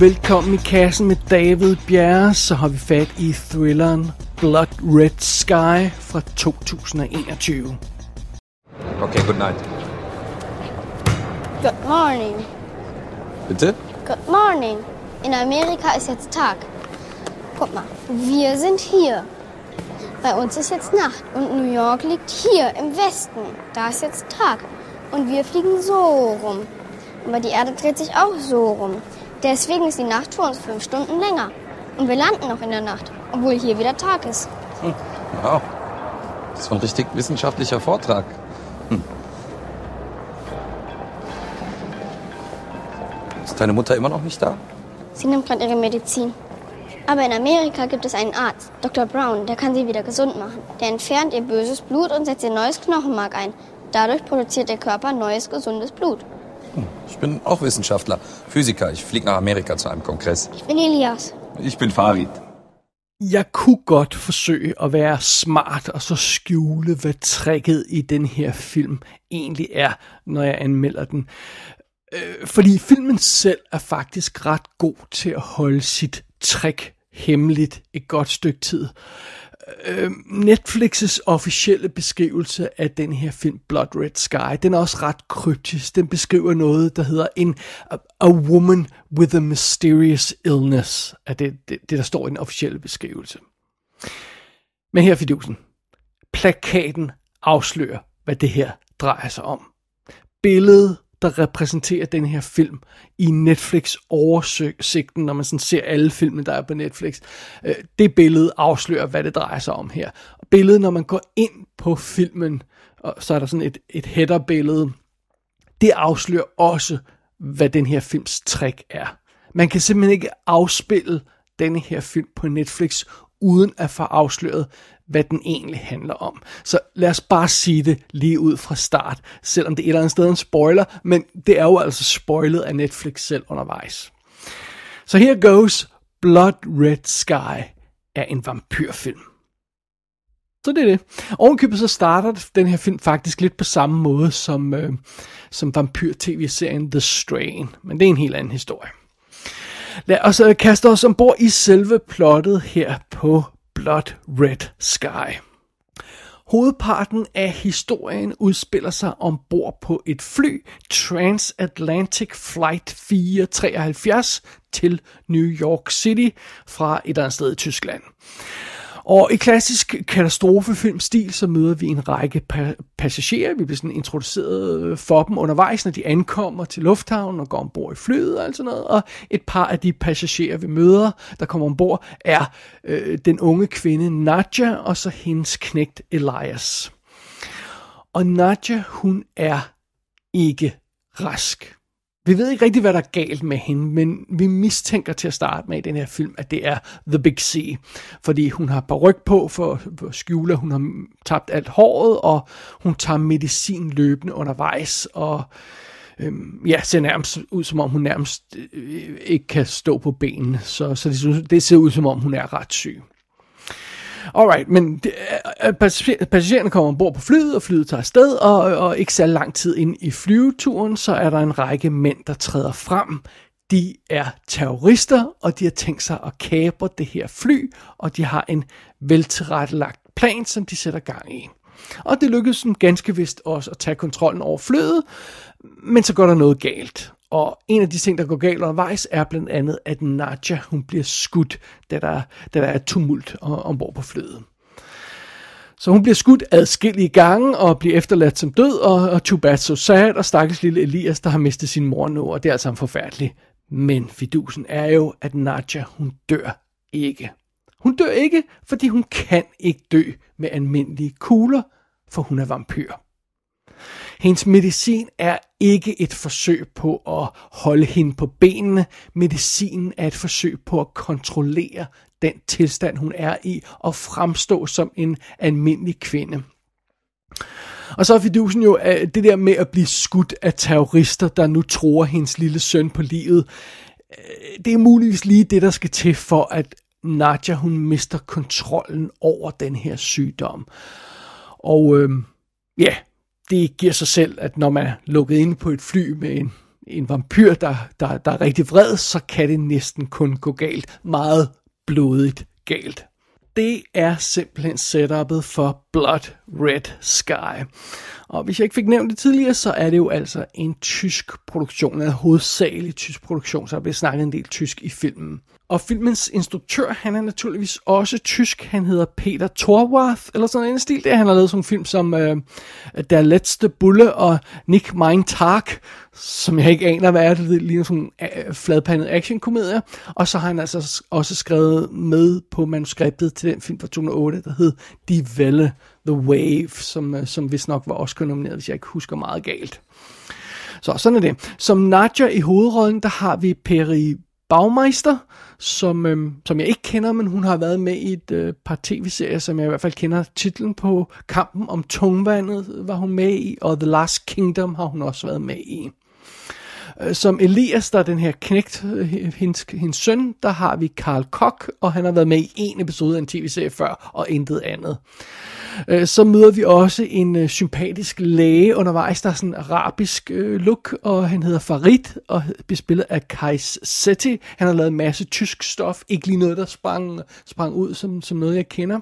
Velkommen i kassen med David Bjerre, så har vi fat i thrilleren Blood Red Sky fra 2021. Okay, good night. Good morning. Bitte? Good morning. In Amerika ist jetzt Tag. Guck mal, wir sind hier. Bei uns ist jetzt Nacht und New York liegt hier im Westen. Da ist jetzt Tag und wir fliegen so rum. Aber die Erde dreht sich auch so rum. Deswegen ist die Nacht für uns fünf Stunden länger. Und wir landen noch in der Nacht, obwohl hier wieder Tag ist. Wow. Das war ein richtig wissenschaftlicher Vortrag. Hm. Ist deine Mutter immer noch nicht da? Sie nimmt gerade ihre Medizin. Aber in Amerika gibt es einen Arzt, Dr. Brown, der kann sie wieder gesund machen. Der entfernt ihr böses Blut und setzt ihr neues Knochenmark ein. Dadurch produziert der Körper neues, gesundes Blut. Ich bin auch Wissenschaftler, Physiker. Ich fliege nach Amerika zu einem Kongress. Ich bin Elias. Ich bin Farid. Jeg kunne godt forsøge at være smart og så skjule, hvad tricket i den her film egentlig er, når jeg anmelder den. Øh, fordi filmen selv er faktisk ret god til at holde sit trick hemmeligt et godt stykke tid. Øh, Netflix's officielle beskrivelse af den her film Blood Red Sky, den er også ret kryptisk. Den beskriver noget, der hedder en a, a woman with a mysterious illness, er det, det, det der står i den officielle beskrivelse. Men her fidusen. Plakaten afslører, hvad det her drejer sig om. Billedet der repræsenterer den her film i Netflix oversigten, når man sådan ser alle filmene, der er på Netflix. Øh, det billede afslører, hvad det drejer sig om her. Og billedet, når man går ind på filmen, og så er der sådan et, et header-billede, det afslører også, hvad den her films trick er. Man kan simpelthen ikke afspille denne her film på Netflix, uden at få afsløret, hvad den egentlig handler om. Så lad os bare sige det lige ud fra start, selvom det er et eller andet sted en spoiler, men det er jo altså spoilet af Netflix selv undervejs. Så her goes Blood Red Sky er en vampyrfilm. Så det er det. Ovenkøbet så starter den her film faktisk lidt på samme måde som, øh, som vampyr-tv-serien The Strain, men det er en helt anden historie. Lad os øh, kaste os ombord i selve plottet her på Blood Red Sky. Hovedparten af historien udspiller sig ombord på et fly, Transatlantic Flight 473, til New York City fra et eller andet sted i Tyskland. Og i klassisk katastrofefilmstil, så møder vi en række pa- passagerer. Vi bliver sådan introduceret øh, for dem undervejs, når de ankommer til lufthavnen og går ombord i flyet og alt sådan noget. Og et par af de passagerer, vi møder, der kommer ombord, er øh, den unge kvinde Nadja og så hendes knægt Elias. Og Nadja, hun er ikke rask. Vi ved ikke rigtig, hvad der er galt med hende, men vi mistænker til at starte med i den her film, at det er The Big C. Fordi hun har ryg på for, for at skjule, at hun har tabt alt håret, og hun tager medicin løbende undervejs, og øhm, ja, ser nærmest ud, som om hun nærmest øh, ikke kan stå på benene. Så, så det, det ser ud, som om hun er ret syg. Alright, men det, øh, øh, passagererne kommer ombord på flyet, og flyet tager afsted, og, og ikke så lang tid ind i flyveturen, så er der en række mænd, der træder frem. De er terrorister, og de har tænkt sig at kapre det her fly, og de har en veltilrettelagt plan, som de sætter gang i. Og det lykkedes dem ganske vist også at tage kontrollen over flyet, men så går der noget galt. Og en af de ting, der går galt undervejs, er blandt andet, at Nadja hun bliver skudt, da der, da der er tumult ombord på flyet. Så hun bliver skudt adskillige gange og bliver efterladt som død, og, og too bad so sad, og stakkels lille Elias, der har mistet sin mor nu, og det er altså forfærdeligt. Men fidusen er jo, at Nadja, hun dør ikke. Hun dør ikke, fordi hun kan ikke dø med almindelige kugler, for hun er vampyr. Hendes medicin er ikke et forsøg på at holde hende på benene. Medicinen er et forsøg på at kontrollere den tilstand, hun er i, og fremstå som en almindelig kvinde. Og så er fidusen jo at det der med at blive skudt af terrorister, der nu tror hendes lille søn på livet. Øh, det er muligvis lige det, der skal til for, at Nadja hun mister kontrollen over den her sygdom. Og øh, ja, det giver sig selv, at når man er lukket ind på et fly med en, en vampyr, der, der, der er rigtig vred, så kan det næsten kun gå galt. Meget blodigt galt. Det er simpelthen setupet for Blood Red Sky. Og hvis jeg ikke fik nævnt det tidligere, så er det jo altså en tysk produktion, en hovedsagelig tysk produktion, så der bliver snakket en del tysk i filmen. Og filmens instruktør, han er naturligvis også tysk. Han hedder Peter Thorwarth, eller sådan en stil. Det han har lavet sådan en film som øh, Der Letzte Bulle og Nick Mein Tag, som jeg ikke aner, hvad er det. Det ligner sådan en øh, fladpandet actionkomedie. Og så har han altså også skrevet med på manuskriptet til den film fra 2008, der hed Die Welle, The Wave, som, øh, som vist nok var også nomineret, hvis jeg ikke husker meget galt. Så sådan er det. Som Nadja i hovedrollen, der har vi Peri Baumeister, som, øh, som jeg ikke kender, men hun har været med i et øh, par tv-serier, som jeg i hvert fald kender titlen på. Kampen om tungvandet var hun med i, og The Last Kingdom har hun også været med i. Øh, som Elias, der er den her knægt, øh, hendes, hendes søn, der har vi Karl Koch, og han har været med i en episode af en tv-serie før, og intet andet. Øh, Øh, så møder vi også en øh, sympatisk læge undervejs, der er sådan en arabisk øh, look, og han hedder Farid, og bliver spillet af Kais Seti. Han har lavet en masse tysk stof, ikke lige noget, der sprang, sprang ud som, som noget, jeg kender.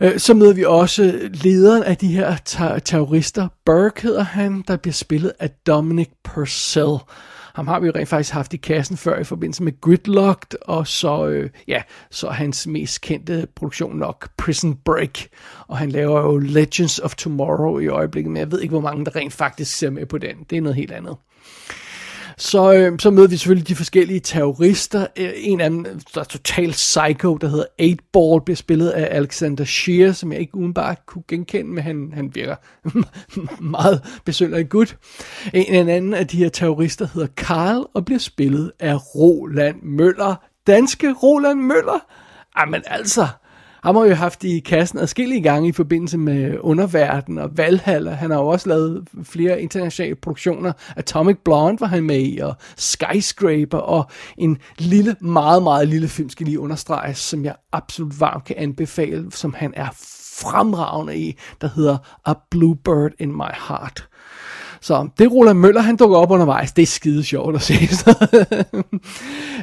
Øh, så møder vi også lederen af de her terrorister, Burke hedder han, der bliver spillet af Dominic Purcell. Ham har vi jo rent faktisk haft i kassen før i forbindelse med Gridlocked, og så, øh, ja, så hans mest kendte produktion nok Prison Break. Og han laver jo Legends of Tomorrow i øjeblikket, men jeg ved ikke, hvor mange der rent faktisk ser med på den. Det er noget helt andet. Så, øh, så møder vi selvfølgelig de forskellige terrorister. Øh, en af dem, der er totalt psycho, der hedder 8-Ball, bliver spillet af Alexander Shear, som jeg ikke udenbart kunne genkende, men han, han virker meget besøgelig gut. En, en anden af de her terrorister hedder Karl, og bliver spillet af Roland Møller. Danske Roland Møller? Jamen altså, ham har jo haft i kassen adskillige gange i forbindelse med Underverden og Valhalla. Han har jo også lavet flere internationale produktioner. Atomic Blonde var han med i, og Skyscraper, og en lille, meget, meget lille film, skal lige understreges, som jeg absolut varmt kan anbefale, som han er fremragende i, der hedder A Bluebird in My Heart. Så det Roland Møller, han dukker op undervejs. Det er skide sjovt at se.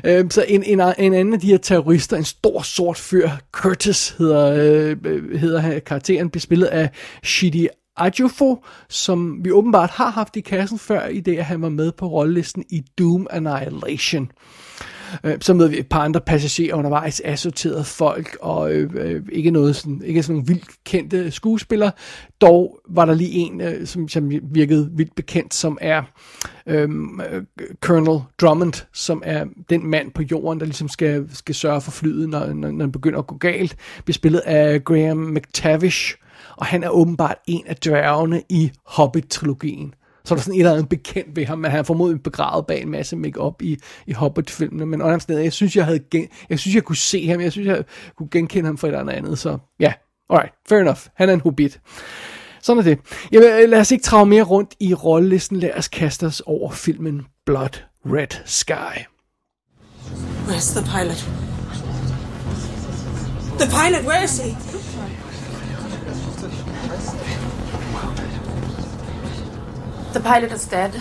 Øhm, så en, en, en anden af de her terrorister, en stor sort fyr, Curtis hedder, øh, hedder karakteren, bliver spillet af Shidi Ajufo, som vi åbenbart har haft i kassen før, i det at han var med på rollelisten i Doom Annihilation. Øh, så møder vi et par andre passagerer undervejs, assorterede folk, og øh, øh, ikke noget sådan, ikke sådan nogle vildt kendte skuespillere. Dog var der lige en, øh, som, som virkede vildt bekendt, som er øh, Colonel Drummond, som er den mand på jorden, der ligesom skal, skal sørge for flyet, når, når, når den begynder at gå galt. Bliver spillet af Graham McTavish, og han er åbenbart en af dværgene i Hobbit-trilogien. Så er der sådan et eller andet bekendt ved ham, men han er formodentlig begravet bag en masse makeup i, i Hobbit-filmene. Men under jeg synes, jeg havde gen, jeg synes, jeg kunne se ham, jeg synes, jeg kunne genkende ham fra et eller andet. Så ja, alright, fair enough. Han er en hobbit. Sådan er det. Jamen, lad os ikke trage mere rundt i rollelisten. Lad os kaste os over filmen Blood Red Sky. Where's the pilot? The pilot, where is he? The pilot is dead.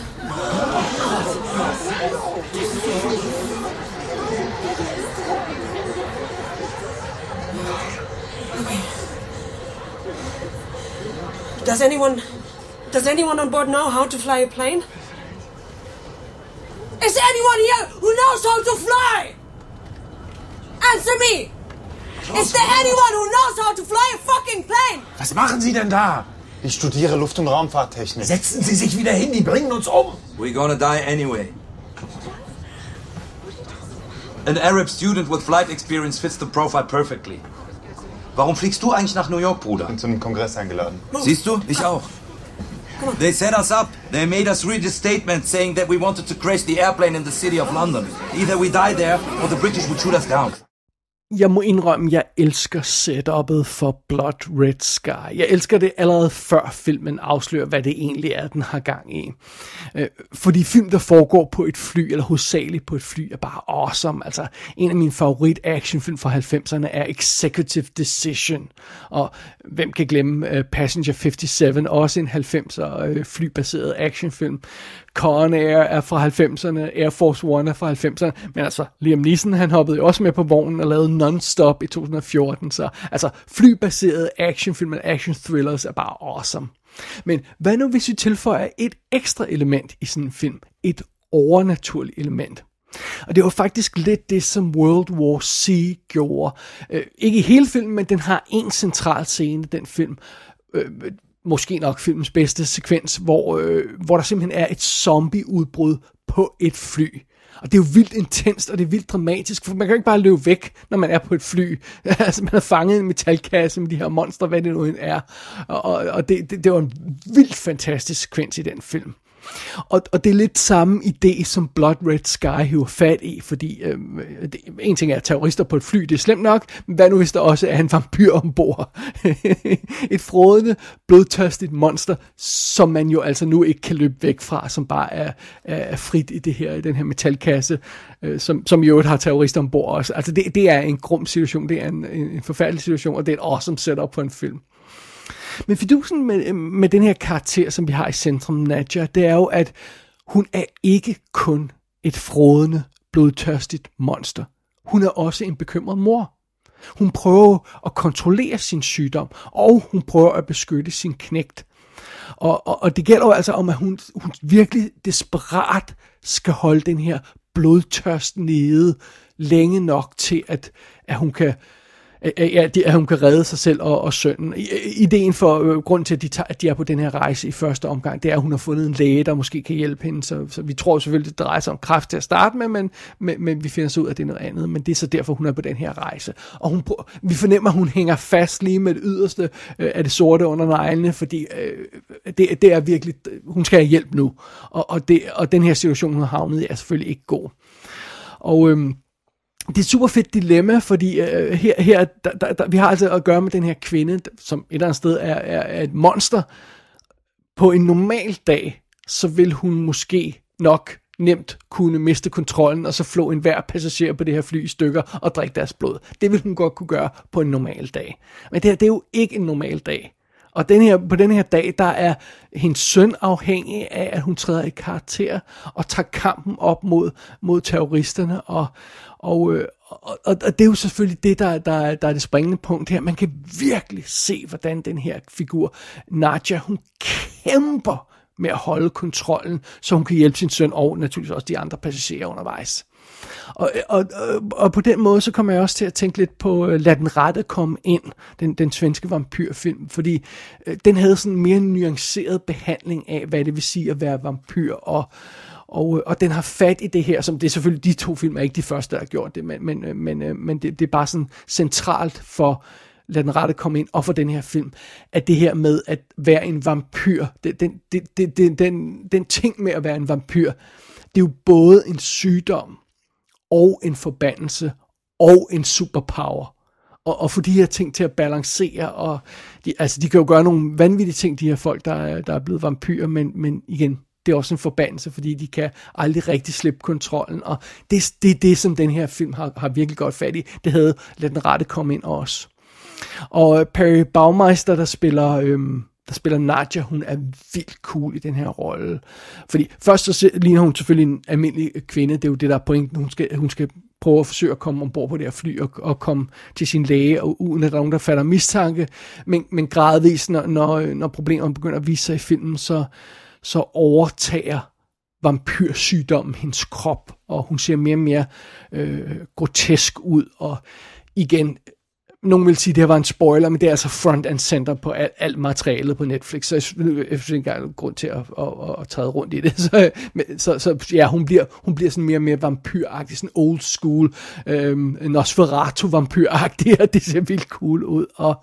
Okay. Does anyone does anyone on board know how to fly a plane? Is there anyone here who knows how to fly? Answer me! Is there anyone who knows how to fly a fucking plane? Was machen Sie denn da? Ich studiere Luft- und Raumfahrttechnik. Setzen Sie sich wieder hin, die bringen uns um. We're gonna die anyway. An Arab student with flight experience fits the profile perfectly. Warum fliegst du eigentlich nach New York, Bruder? Ich bin zum Kongress eingeladen. Siehst du? Ich auch. They set us up. They made us read a statement saying that we wanted to crash the airplane in the city of London. Either we die there or the British would shoot us down. Jeg må indrømme, jeg elsker setup'et for Blood Red Sky. Jeg elsker det allerede før filmen afslører, hvad det egentlig er, den har gang i. Øh, fordi film, der foregår på et fly, eller hovedsageligt på et fly, er bare awesome. Altså, en af mine favorit actionfilm fra 90'erne er Executive Decision. Og hvem kan glemme uh, Passenger 57, også en 90'er uh, øh, flybaseret actionfilm. Con Air er fra 90'erne, Air Force One er fra 90'erne, men altså Liam Neeson, han hoppede jo også med på vognen og lavede Non-Stop i 2014, så altså flybaserede actionfilm og action thrillers er bare awesome. Men hvad nu hvis vi tilføjer et ekstra element i sådan en film? Et overnaturligt element. Og det var faktisk lidt det, som World War C gjorde. Øh, ikke i hele filmen, men den har en central scene, den film. Øh, måske nok filmens bedste sekvens, hvor, øh, hvor der simpelthen er et zombieudbrud på et fly. Og det er jo vildt intenst, og det er vildt dramatisk, for man kan jo ikke bare løbe væk, når man er på et fly. altså, man har fanget en metalkasse med de her monster, hvad det nu end er. Og, og det, det, det var en vildt fantastisk sekvens i den film. Og, og det er lidt samme idé, som Blood Red Sky hiver fat i, fordi øh, det, en ting er, at terrorister på et fly, det er slemt nok, men hvad nu hvis der også er en vampyr ombord? et frodende, blodtørstigt monster, som man jo altså nu ikke kan løbe væk fra, som bare er, er, frit i det her, i den her metalkasse, øh, som, som jo har terrorister ombord også. Altså det, det er en grum situation, det er en, en forfærdelig situation, og det er et awesome setup på en film. Men fidusen med, øh, med den her karakter, som vi har i centrum, Nadja, det er jo, at hun er ikke kun et frodende, blodtørstigt monster. Hun er også en bekymret mor. Hun prøver at kontrollere sin sygdom, og hun prøver at beskytte sin knægt. Og, og, og det gælder jo altså om, at hun, hun virkelig desperat skal holde den her blodtørst nede længe nok til, at, at hun kan at, at hun kan redde sig selv og, og sønnen. Ideen for øh, grund til, at de, tager, at de er på den her rejse i første omgang, det er, at hun har fundet en læge, der måske kan hjælpe hende. Så, så vi tror selvfølgelig, det drejer sig om kræft til at starte med, men, men, men vi finder så ud af, at det er noget andet. Men det er så derfor, hun er på den her rejse. Og hun, vi fornemmer, at hun hænger fast lige med det yderste øh, af det sorte under neglene, fordi øh, det, det er virkelig, hun skal have hjælp nu. Og, og, det, og den her situation, hun har havnet i, er selvfølgelig ikke god. Og øhm, det er et super fedt dilemma, fordi øh, her, her der, der, der, vi har altså at gøre med den her kvinde, som et eller andet sted er, er, er et monster. På en normal dag, så vil hun måske nok nemt kunne miste kontrollen, og så flå enhver passager på det her fly i stykker og drikke deres blod. Det vil hun godt kunne gøre på en normal dag. Men det her, det er jo ikke en normal dag. Og den her, på den her dag, der er hendes søn afhængig af, at hun træder i karakter og tager kampen op mod, mod terroristerne. Og, og, øh, og, og, og det er jo selvfølgelig det, der, der, der er det springende punkt her. Man kan virkelig se, hvordan den her figur, Nadja, hun kæmper med at holde kontrollen, så hun kan hjælpe sin søn og naturligvis også de andre passagerer undervejs. Og, og, og på den måde, så kommer jeg også til at tænke lidt på uh, Lad den rette komme ind, den, den svenske vampyrfilm, fordi uh, den havde sådan en mere nuanceret behandling af, hvad det vil sige at være vampyr, og, og, øh, og den har fat i det her, som det er selvfølgelig, de to film er ikke de første, der har gjort det, men, men, men, men det, det er bare sådan centralt for lad den rette komme ind, og for den her film, at det her med at være en vampyr, det, den, det, det, det, den, den ting med at være en vampyr, det er jo både en sygdom, og en forbandelse, og en superpower. Og, og få de her ting til at balancere, og de, altså de kan jo gøre nogle vanvittige ting, de her folk, der er, der er blevet vampyrer, men, men igen, det er også en forbandelse, fordi de kan aldrig rigtig slippe kontrollen, og det er det, det, som den her film har, har virkelig godt fat i. Det havde Lad den rette komme ind også. Og Perry Baumeister, der spiller... Øhm, der spiller Nadja, hun er vildt cool i den her rolle. Fordi først så ligner hun selvfølgelig en almindelig kvinde, det er jo det, der er pointen. Hun skal, hun skal prøve at forsøge at komme ombord på det her fly og, og komme til sin læge, og uden at der er nogen, der fatter mistanke. Men, men gradvist, når, når, når problemerne begynder at vise sig i filmen, så, så overtager vampyrsygdommen hendes krop, og hun ser mere og mere øh, grotesk ud, og igen, nogen vil sige, at det her var en spoiler, men det er altså front and center på alt, alt materialet på Netflix, så jeg synes, ikke engang grund til at, at, at, at træde rundt i det. Så, men, så, så ja, hun bliver, hun bliver sådan mere og mere vampyragtig, sådan old school, øhm, Nosferatu-vampyragtig, og det ser vildt cool ud. Og,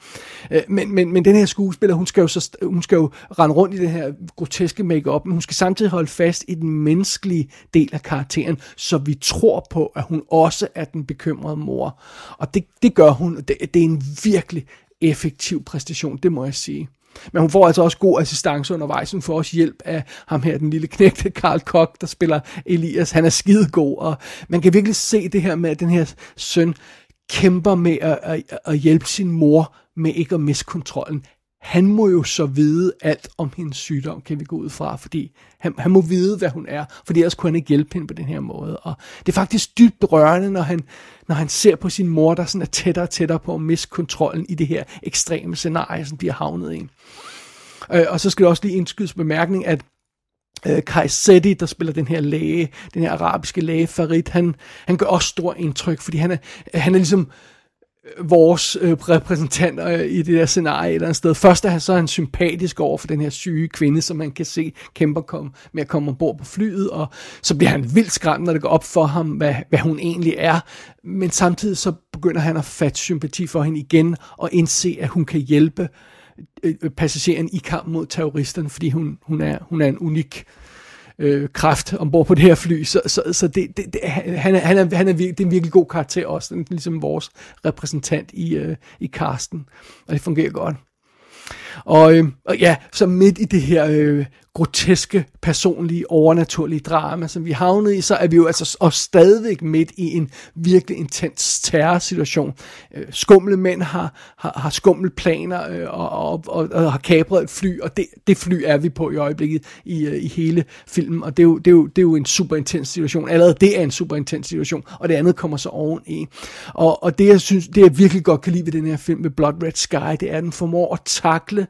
øh, men, men, men den her skuespiller, hun skal, jo så, hun skal jo rende rundt i det her groteske makeup, men hun skal samtidig holde fast i den menneskelige del af karakteren, så vi tror på, at hun også er den bekymrede mor. Og det, det gør hun, det, det er en virkelig effektiv præstation, det må jeg sige. Men hun får altså også god assistance undervejs. Hun får også hjælp af ham her, den lille knægte Karl Koch, der spiller Elias. Han er skidegod, og man kan virkelig se det her med, at den her søn kæmper med at, at, at hjælpe sin mor med ikke at miste kontrollen han må jo så vide alt om hendes sygdom, kan vi gå ud fra, fordi han, han må vide, hvad hun er, for ellers kunne han ikke hjælpe hende på den her måde. Og det er faktisk dybt rørende, når han, når han ser på sin mor, der sådan er tættere og tættere på at miste kontrollen i det her ekstreme scenarie, som de har havnet i. Øh, og så skal det også lige indskydes bemærkning, at øh, Kai Sedi, der spiller den her læge, den her arabiske læge Farid, han, han gør også stor indtryk, fordi han er, han er ligesom vores øh, repræsentanter øh, i det der scenarie et eller andet sted. Først er han så han sympatisk over for den her syge kvinde, som man kan se kæmper kom, med at komme ombord på flyet, og så bliver han vildt skræmt, når det går op for ham, hvad, hvad hun egentlig er. Men samtidig så begynder han at fatte sympati for hende igen, og indse, at hun kan hjælpe øh, øh passageren i kamp mod terroristerne, fordi hun, hun, er, hun er en unik øh, Øh, kraft ombord på det her fly, så, så, så det, det, det, han, er, han, er, han er, det er en virkelig god karakter også, den, ligesom vores repræsentant i, øh, i Karsten, og det fungerer godt. Og, øh, og ja, så midt i det her øh, groteske, personlige, overnaturlige drama, som vi havnede i, så er vi jo altså og stadigvæk midt i en virkelig intens terrorsituation. Øh, skumle mænd har, har, har skumle planer øh, og, og, og, og har kapret et fly, og det, det fly er vi på i øjeblikket i, øh, i hele filmen, og det er, jo, det, er jo, det er jo en super intens situation. Allerede det er en super intens situation, og det andet kommer så oveni. Og, og det, jeg synes, det jeg virkelig godt kan lide ved den her film med Blood Red Sky, det er, at den formår at takle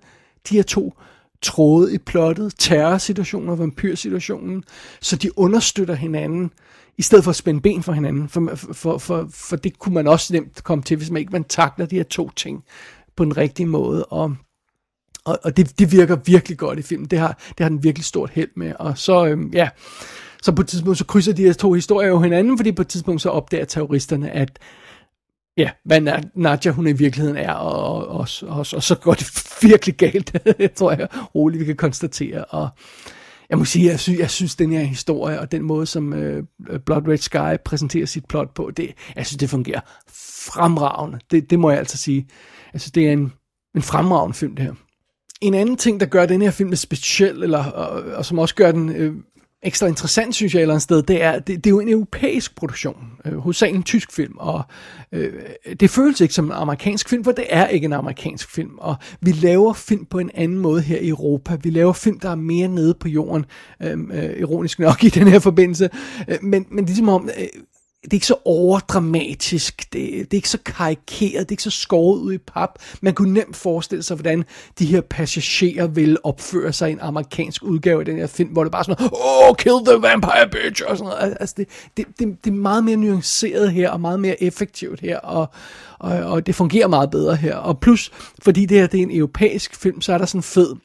de her to tråde i plottet, terrorsituationen og vampyrsituationen, så de understøtter hinanden, i stedet for at spænde ben for hinanden. For, for, for, for det kunne man også nemt komme til, hvis man ikke man takler de her to ting på den rigtige måde. Og, og, og det, det virker virkelig godt i filmen. Det har, det har den virkelig stort held med. Og så, øhm, ja, så på et tidspunkt så krydser de her to historier jo hinanden, fordi på et tidspunkt så opdager terroristerne, at ja, hvad Nadja hun i virkeligheden er, og, og, og, og, og så går det virkelig galt, tror jeg roligt, vi kan konstatere. Og jeg må sige, jeg synes, jeg synes den her historie, og den måde, som øh, Blood Red Sky præsenterer sit plot på, det, jeg synes, det fungerer fremragende. Det, det må jeg altså sige. Jeg synes, det er en, en fremragende film, det her. En anden ting, der gør den her film speciel, eller, og, og som også gør den øh, ekstra interessant, synes jeg, et eller andet sted, det er, det, det er jo en europæisk produktion, øh, hovedsageligt en tysk film, og øh, det føles ikke som en amerikansk film, for det er ikke en amerikansk film, og vi laver film på en anden måde her i Europa. Vi laver film, der er mere nede på jorden, øh, øh, ironisk nok i den her forbindelse, øh, men, men det er som om, øh, det er ikke så overdramatisk, det, det er ikke så karikeret, det er ikke så skåret ud i pap. Man kunne nemt forestille sig, hvordan de her passagerer ville opføre sig i en amerikansk udgave af den her film, hvor det bare er sådan noget, oh, kill the vampire bitch, og sådan noget. Altså, det, det, det, det er meget mere nuanceret her, og meget mere effektivt her, og, og, og det fungerer meget bedre her. Og plus, fordi det her det er en europæisk film, så er der sådan en fed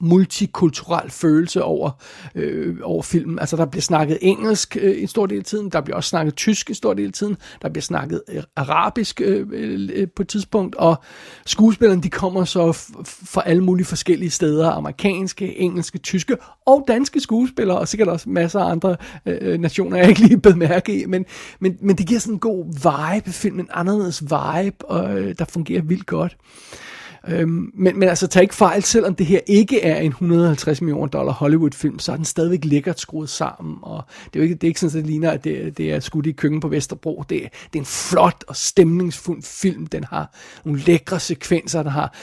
multikulturel følelse over, øh, over filmen. Altså der bliver snakket engelsk øh, en stor del af tiden, der bliver også snakket tysk en stor del af tiden, der bliver snakket øh, arabisk øh, øh, på et tidspunkt, og skuespillerne de kommer så fra alle mulige forskellige steder, amerikanske, engelske, tyske og danske skuespillere, og sikkert også masser af andre øh, øh nationer, jeg ikke lige bemærke i, men, men, men det giver sådan en god vibe, filmen, en anderledes vibe, og, øh, der fungerer vildt godt. Øhm, men, men altså, tag ikke fejl, selvom det her ikke er en 150 millioner dollar Hollywood-film, så er den stadigvæk lækkert skruet sammen, og det er jo ikke, det er ikke sådan, at det ligner, at det, det er skudt i køkken på Vesterbro. Det, det er en flot og stemningsfuld film. Den har nogle lækre sekvenser, den har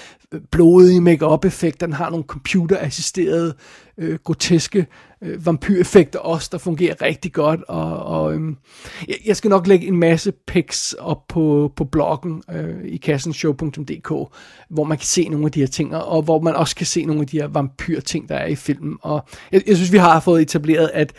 blodige make-up-effekter, den har nogle computerassisterede øh, groteske øh, vampyreffekter også, der fungerer rigtig godt, og, og øhm, jeg, jeg skal nok lægge en masse pics op på, på bloggen øh, i kassenshow.dk, hvor man kan se nogle af de her ting, og hvor man også kan se nogle af de her vampyrting, der er i filmen, og jeg, jeg synes, vi har fået etableret, at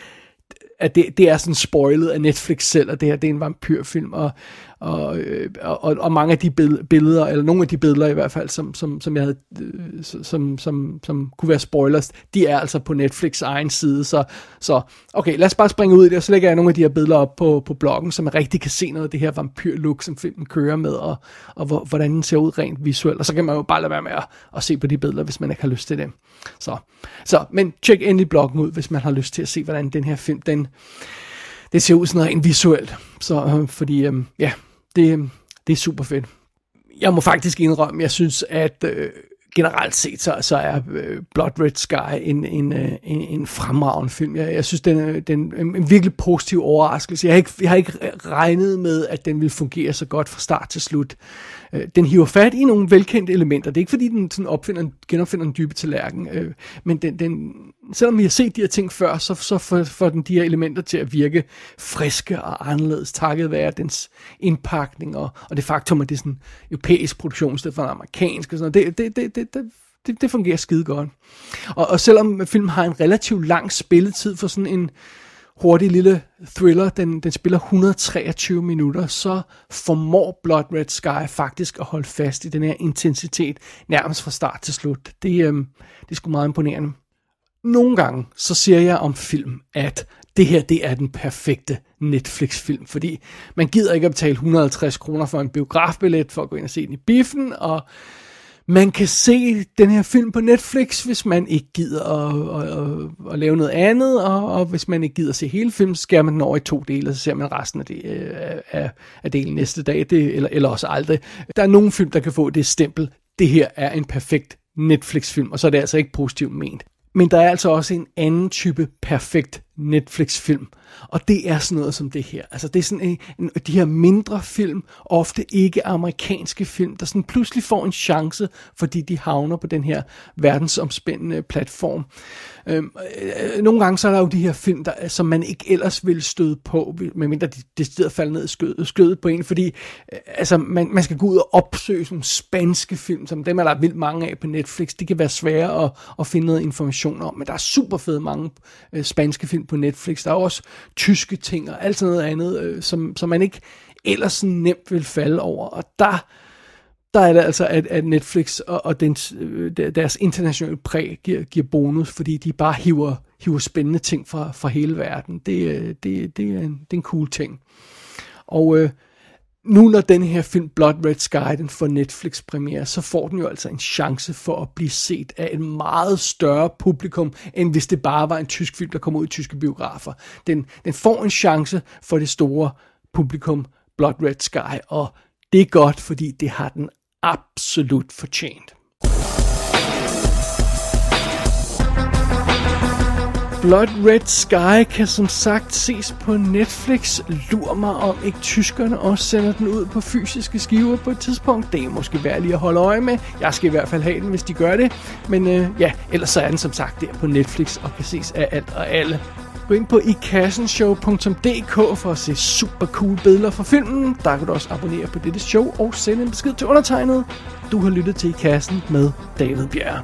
at det, det er sådan spoilet af Netflix selv, at det her det er en vampyrfilm, og, og, øh, og, og mange af de billeder, eller nogle af de billeder i hvert fald, som, som, som jeg havde, øh, som, som, som kunne være spoilers, de er altså på Netflix egen side, så, så okay, lad os bare springe ud i det, og så lægger jeg nogle af de her billeder op på, på bloggen, så man rigtig kan se noget af det her vampyrlook, som filmen kører med, og, og hvordan den ser ud rent visuelt, og så kan man jo bare lade være med at, at se på de billeder, hvis man ikke har lyst til det. Så, så men tjek endelig bloggen ud, hvis man har lyst til at se, hvordan den her film, den, det ser ud sådan noget rent visuelt, så, øh, fordi, øh, ja, det, øhm, det er super fedt. Jeg må faktisk indrømme, jeg synes, at øh, generelt set, så, så er øh, Blood Red Sky en, en, øh, en, en fremragende film. Jeg, jeg synes, den, er, den er en virkelig positiv overraskelse. Jeg har, ikke, jeg har ikke regnet med, at den vil fungere så godt fra start til slut. Øh, den hiver fat i nogle velkendte elementer. Det er ikke fordi, den sådan opfinder, genopfinder en dybe tallerken, øh, men den, den, selvom vi har set de her ting før, så, så får, får den de her elementer til at virke friske og anderledes, takket være dens indpakning og, og det faktum, at det er sådan europæisk produktion, i stedet for amerikansk. Og sådan noget. Det, det, det, det, det, det, det fungerer skide godt. Og, og selvom filmen har en relativt lang spilletid for sådan en hurtig lille thriller, den, den spiller 123 minutter, så formår Blood Red Sky faktisk at holde fast i den her intensitet, nærmest fra start til slut. Det, øh, det er sgu meget imponerende. Nogle gange, så siger jeg om film, at det her, det er den perfekte Netflix-film, fordi man gider ikke at betale 150 kroner for en biografbillet for at gå ind og se den i biffen, og man kan se den her film på Netflix, hvis man ikke gider at, at, at, at lave noget andet, og, og hvis man ikke gider at se hele filmen, så skærer man den over i to dele, og så ser man resten af, det, øh, af, af delen næste dag, det, eller, eller også aldrig. Der er nogle film, der kan få det stempel, det her er en perfekt Netflix-film, og så er det altså ikke positivt ment. Men der er altså også en anden type perfekt Netflix-film, og det er sådan noget som det her. Altså det er sådan en, en, de her mindre film, ofte ikke amerikanske film, der sådan pludselig får en chance, fordi de havner på den her verdensomspændende platform. Øhm, øh, nogle gange så er der jo de her film, der, som man ikke ellers ville støde på, medmindre de decideret falder ned i skødet, skødet på en, fordi øh, altså, man, man skal gå ud og opsøge sådan spanske film, som dem er der vildt mange af på Netflix. Det kan være svære at, at finde noget information om, men der er super fede mange øh, spanske film på Netflix. Der er også tyske ting og alt sådan noget andet, øh, som, som man ikke ellers sådan nemt vil falde over. Og der, der er det altså, at, at Netflix og, og dens, øh, deres internationale præg giver, giver bonus, fordi de bare hiver, hiver spændende ting fra, fra hele verden. Det, øh, det, det, er en, det er en cool ting. Og øh, nu når den her film Blood Red Sky den får Netflix premiere, så får den jo altså en chance for at blive set af et meget større publikum, end hvis det bare var en tysk film, der kom ud i tyske biografer. Den, den får en chance for det store publikum Blood Red Sky, og det er godt, fordi det har den absolut fortjent. Blood Red Sky kan som sagt ses på Netflix. Lur mig om ikke tyskerne også sender den ud på fysiske skiver på et tidspunkt. Det er måske værd lige at holde øje med. Jeg skal i hvert fald have den, hvis de gør det. Men øh, ja, ellers så er den som sagt der på Netflix og kan ses af alt og alle. Gå ind på ikassenshow.dk for at se super cool billeder fra filmen. Der kan du også abonnere på dette show og sende en besked til undertegnet. Du har lyttet til I Kassen med David Bjerg.